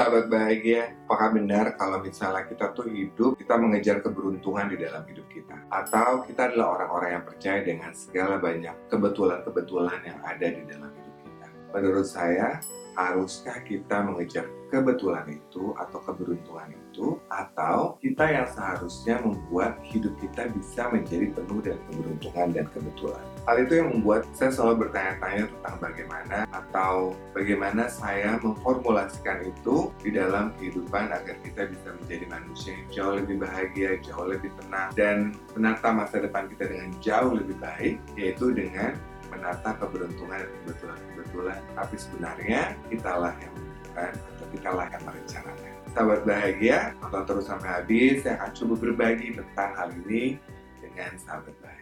Sahabat bahagia, apakah benar kalau misalnya kita tuh hidup, kita mengejar keberuntungan di dalam hidup kita? Atau kita adalah orang-orang yang percaya dengan segala banyak kebetulan-kebetulan yang ada di dalam hidup kita? Menurut saya, haruskah kita mengejar kebetulan itu atau keberuntungan itu atau kita yang seharusnya membuat hidup kita bisa menjadi penuh dengan keberuntungan dan kebetulan. Hal itu yang membuat saya selalu bertanya-tanya tentang bagaimana atau bagaimana saya memformulasikan itu di dalam kehidupan agar kita bisa menjadi manusia yang jauh lebih bahagia, jauh lebih tenang dan menata masa depan kita dengan jauh lebih baik yaitu dengan menata keberuntungan dan kebetulan-kebetulan tapi sebenarnya kitalah yang menentukan atau kitalah yang merencanakan sahabat bahagia nonton terus sampai habis. Saya akan coba berbagi tentang hal ini dengan sahabat bahagia.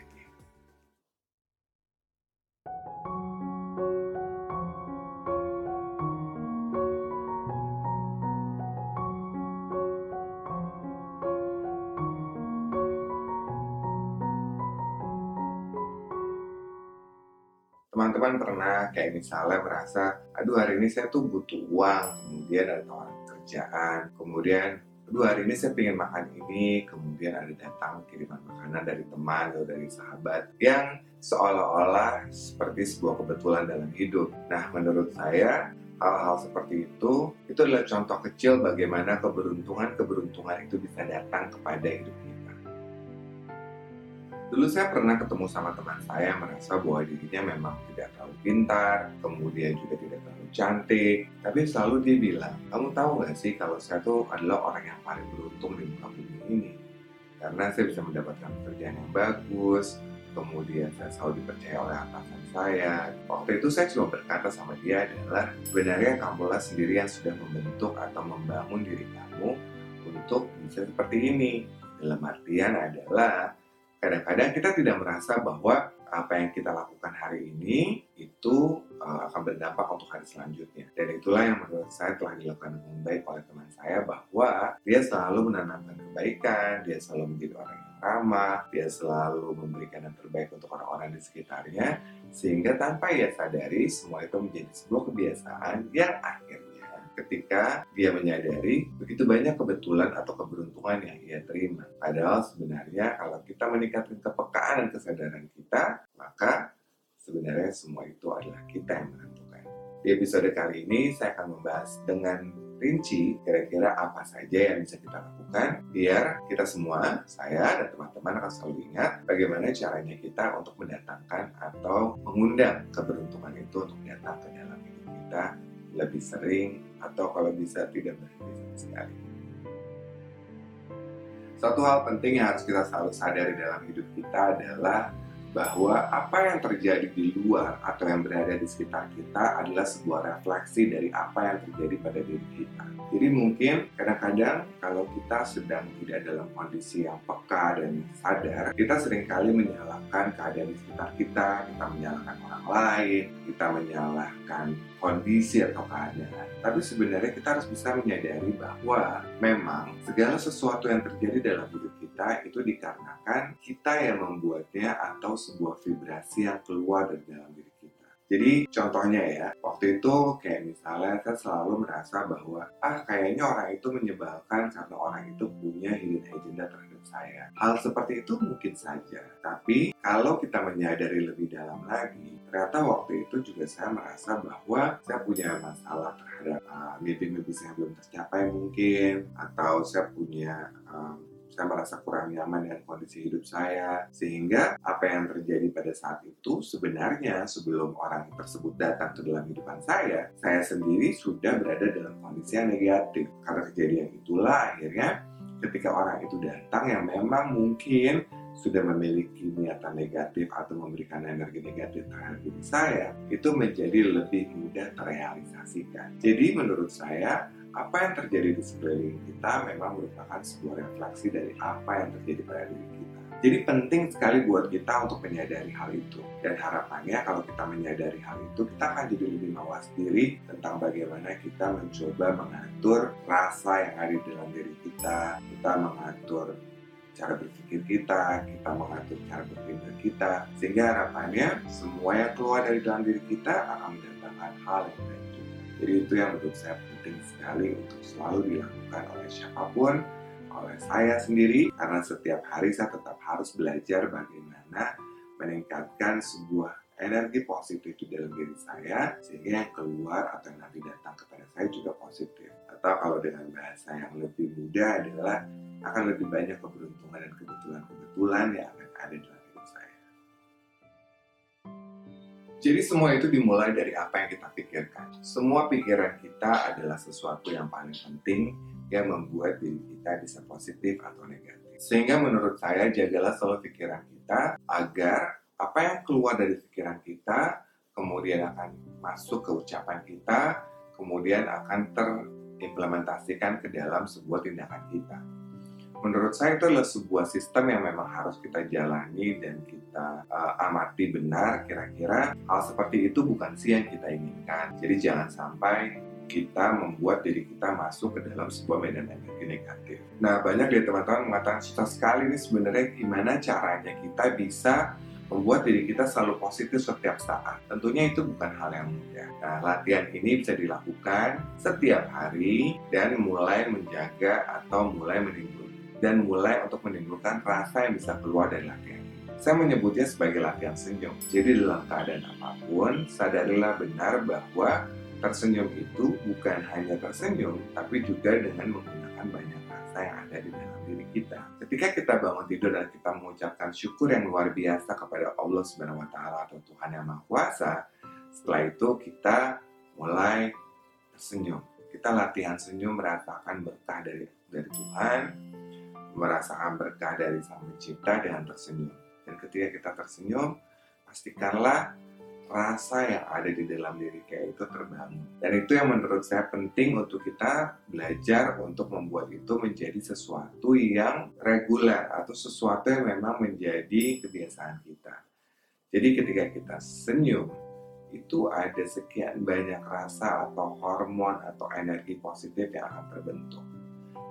Teman-teman pernah kayak misalnya merasa, aduh hari ini saya tuh butuh uang, kemudian ada tawaran kerjaan, kemudian aduh hari ini saya pengen makan ini, kemudian ada datang kiriman makanan dari teman atau dari sahabat yang seolah-olah seperti sebuah kebetulan dalam hidup. Nah, menurut saya hal-hal seperti itu itu adalah contoh kecil bagaimana keberuntungan-keberuntungan itu bisa datang kepada hidup kita. Dulu saya pernah ketemu sama teman saya merasa bahwa dirinya memang tidak terlalu pintar, kemudian juga tidak terlalu cantik, tapi selalu dia bilang, kamu tahu gak sih kalau saya tuh adalah orang yang paling beruntung di muka bumi ini. Karena saya bisa mendapatkan pekerjaan yang bagus, kemudian saya selalu dipercaya oleh atasan saya. Waktu itu saya cuma berkata sama dia adalah, sebenarnya kamulah sendiri yang sudah membentuk atau membangun diri kamu untuk bisa seperti ini. Dalam artian adalah kadang-kadang kita tidak merasa bahwa apa yang kita lakukan hari ini itu uh, akan berdampak untuk hari selanjutnya. Dan itulah yang menurut saya telah dilakukan dengan baik oleh teman saya bahwa dia selalu menanamkan kebaikan, dia selalu menjadi orang yang ramah, dia selalu memberikan yang terbaik untuk orang-orang di sekitarnya, sehingga tanpa ia sadari semua itu menjadi sebuah kebiasaan yang akhirnya ketika dia menyadari begitu banyak kebetulan atau keberuntungan yang ia terima. Padahal sebenarnya kalau kita meningkatkan kepekaan dan kesadaran kita, maka sebenarnya semua itu adalah kita yang menentukan. Di episode kali ini saya akan membahas dengan rinci kira-kira apa saja yang bisa kita lakukan biar kita semua, saya dan teman-teman akan selalu ingat bagaimana caranya kita untuk mendatangkan atau mengundang keberuntungan itu untuk datang ke dalam hidup kita lebih sering atau kalau bisa tidak berhenti sama sekali. Satu hal penting yang harus kita selalu sadari dalam hidup kita adalah bahwa apa yang terjadi di luar atau yang berada di sekitar kita adalah sebuah refleksi dari apa yang terjadi pada diri kita. Jadi mungkin kadang-kadang kalau kita sedang tidak dalam kondisi yang peka dan sadar, kita sering kali menyalahkan keadaan di sekitar kita, kita menyalahkan orang lain, kita menyalahkan kondisi atau keadaan. Tapi sebenarnya kita harus bisa menyadari bahwa memang segala sesuatu yang terjadi dalam hidup kita itu dikarenakan kita yang membuatnya atau sebuah vibrasi yang keluar dari dalam diri kita. Jadi contohnya ya, waktu itu kayak misalnya saya selalu merasa bahwa ah kayaknya orang itu menyebalkan karena orang itu punya hidden agenda terhadap saya. Hal seperti itu mungkin saja, tapi kalau kita menyadari lebih dalam lagi, ternyata waktu itu juga saya merasa bahwa saya punya masalah terhadap uh, mimpi-mimpi saya belum tercapai mungkin, atau saya punya um, saya merasa kurang nyaman dengan kondisi hidup saya sehingga apa yang terjadi pada saat itu sebenarnya sebelum orang tersebut datang ke dalam kehidupan saya saya sendiri sudah berada dalam kondisi yang negatif karena kejadian itulah akhirnya ketika orang itu datang yang memang mungkin sudah memiliki niatan negatif atau memberikan energi negatif terhadap diri saya, itu menjadi lebih mudah terrealisasikan. Jadi menurut saya, apa yang terjadi di sekeliling kita memang merupakan sebuah refleksi dari apa yang terjadi pada diri kita. Jadi penting sekali buat kita untuk menyadari hal itu. Dan harapannya kalau kita menyadari hal itu, kita akan jadi lebih mawas diri tentang bagaimana kita mencoba mengatur rasa yang ada di dalam diri kita, kita mengatur cara berpikir kita, kita mengatur cara berpikir kita, sehingga harapannya semua yang keluar dari dalam diri kita akan mendatangkan hal yang baik. Jadi itu yang menurut saya penting sekali untuk selalu dilakukan oleh siapa pun, oleh saya sendiri, karena setiap hari saya tetap harus belajar bagaimana meningkatkan sebuah energi positif di dalam diri saya sehingga yang keluar atau yang nanti datang kepada saya juga positif. Atau kalau dengan bahasa yang lebih mudah adalah akan lebih banyak keberuntungan dan kebetulan-kebetulan yang akan ada dalam Jadi semua itu dimulai dari apa yang kita pikirkan. Semua pikiran kita adalah sesuatu yang paling penting yang membuat diri kita bisa positif atau negatif. Sehingga menurut saya jagalah selalu pikiran kita agar apa yang keluar dari pikiran kita kemudian akan masuk ke ucapan kita, kemudian akan terimplementasikan ke dalam sebuah tindakan kita. Menurut saya itu adalah sebuah sistem yang memang harus kita jalani dan kita uh, amati benar kira-kira hal seperti itu bukan sih yang kita inginkan. Jadi jangan sampai kita membuat diri kita masuk ke dalam sebuah medan energi negatif. Nah, banyak dari teman-teman mengatakan susah sekali ini sebenarnya gimana caranya kita bisa membuat diri kita selalu positif setiap saat. Tentunya itu bukan hal yang mudah. Nah, latihan ini bisa dilakukan setiap hari dan mulai menjaga atau mulai menimbulkan dan mulai untuk menimbulkan rasa yang bisa keluar dari latihan. Saya menyebutnya sebagai latihan senyum. Jadi dalam keadaan apa pun, sadarilah benar bahwa tersenyum itu bukan hanya tersenyum, tapi juga dengan menggunakan banyak rasa yang ada di dalam diri kita. Ketika kita bangun tidur dan kita mengucapkan syukur yang luar biasa kepada Allah Subhanahu wa taala atau Tuhan yang Maha Kuasa, setelah itu kita mulai tersenyum. Kita latihan senyum merasakan berkah dari dari Tuhan, merasakan berkah dari Sang Pencipta dengan tersenyum. Dan ketika kita tersenyum, pastikanlah rasa yang ada di dalam diri kayak itu terbangun. Dan itu yang menurut saya penting untuk kita belajar untuk membuat itu menjadi sesuatu yang reguler atau sesuatu yang memang menjadi kebiasaan kita. Jadi ketika kita senyum, itu ada sekian banyak rasa atau hormon atau energi positif yang akan terbentuk.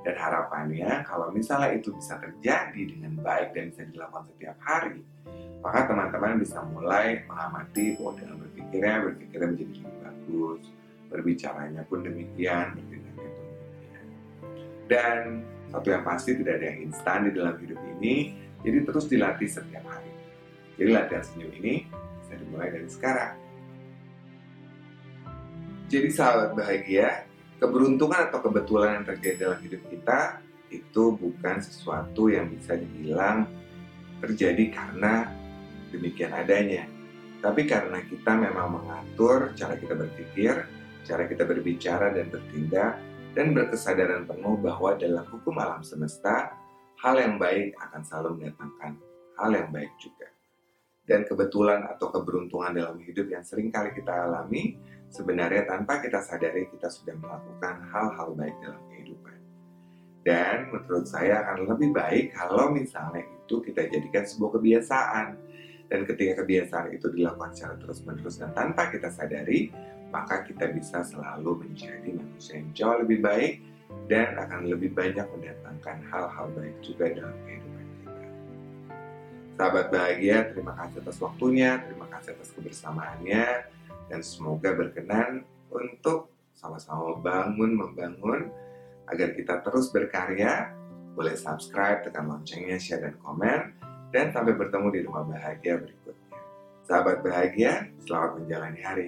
Dan harapannya kalau misalnya itu bisa terjadi dengan baik dan bisa dilakukan setiap hari, maka teman-teman bisa mulai mengamati bahwa dalam berpikirnya, berpikirnya menjadi lebih bagus, berbicaranya pun demikian, bertindaknya pun demikian. Dan satu yang pasti tidak ada yang instan di dalam hidup ini, jadi terus dilatih setiap hari. Jadi latihan senyum ini bisa dimulai dari sekarang. Jadi sahabat bahagia, keberuntungan atau kebetulan yang terjadi dalam hidup kita itu bukan sesuatu yang bisa dibilang terjadi karena demikian adanya. Tapi karena kita memang mengatur cara kita berpikir, cara kita berbicara dan bertindak, dan berkesadaran penuh bahwa dalam hukum alam semesta, hal yang baik akan selalu mendatangkan hal yang baik juga. Dan kebetulan atau keberuntungan dalam hidup yang sering kali kita alami, sebenarnya tanpa kita sadari kita sudah melakukan hal-hal baik dalam kehidupan. Dan menurut saya akan lebih baik kalau misalnya itu kita jadikan sebuah kebiasaan dan ketika kebiasaan itu dilakukan secara terus-menerus dan tanpa kita sadari, maka kita bisa selalu menjadi manusia yang jauh lebih baik dan akan lebih banyak mendatangkan hal-hal baik juga dalam kehidupan kita. Sahabat bahagia, terima kasih atas waktunya, terima kasih atas kebersamaannya, dan semoga berkenan untuk sama-sama bangun, membangun, agar kita terus berkarya, boleh subscribe, tekan loncengnya, share, dan komen, dan sampai bertemu di rumah bahagia berikutnya. Sahabat bahagia, selamat menjalani hari.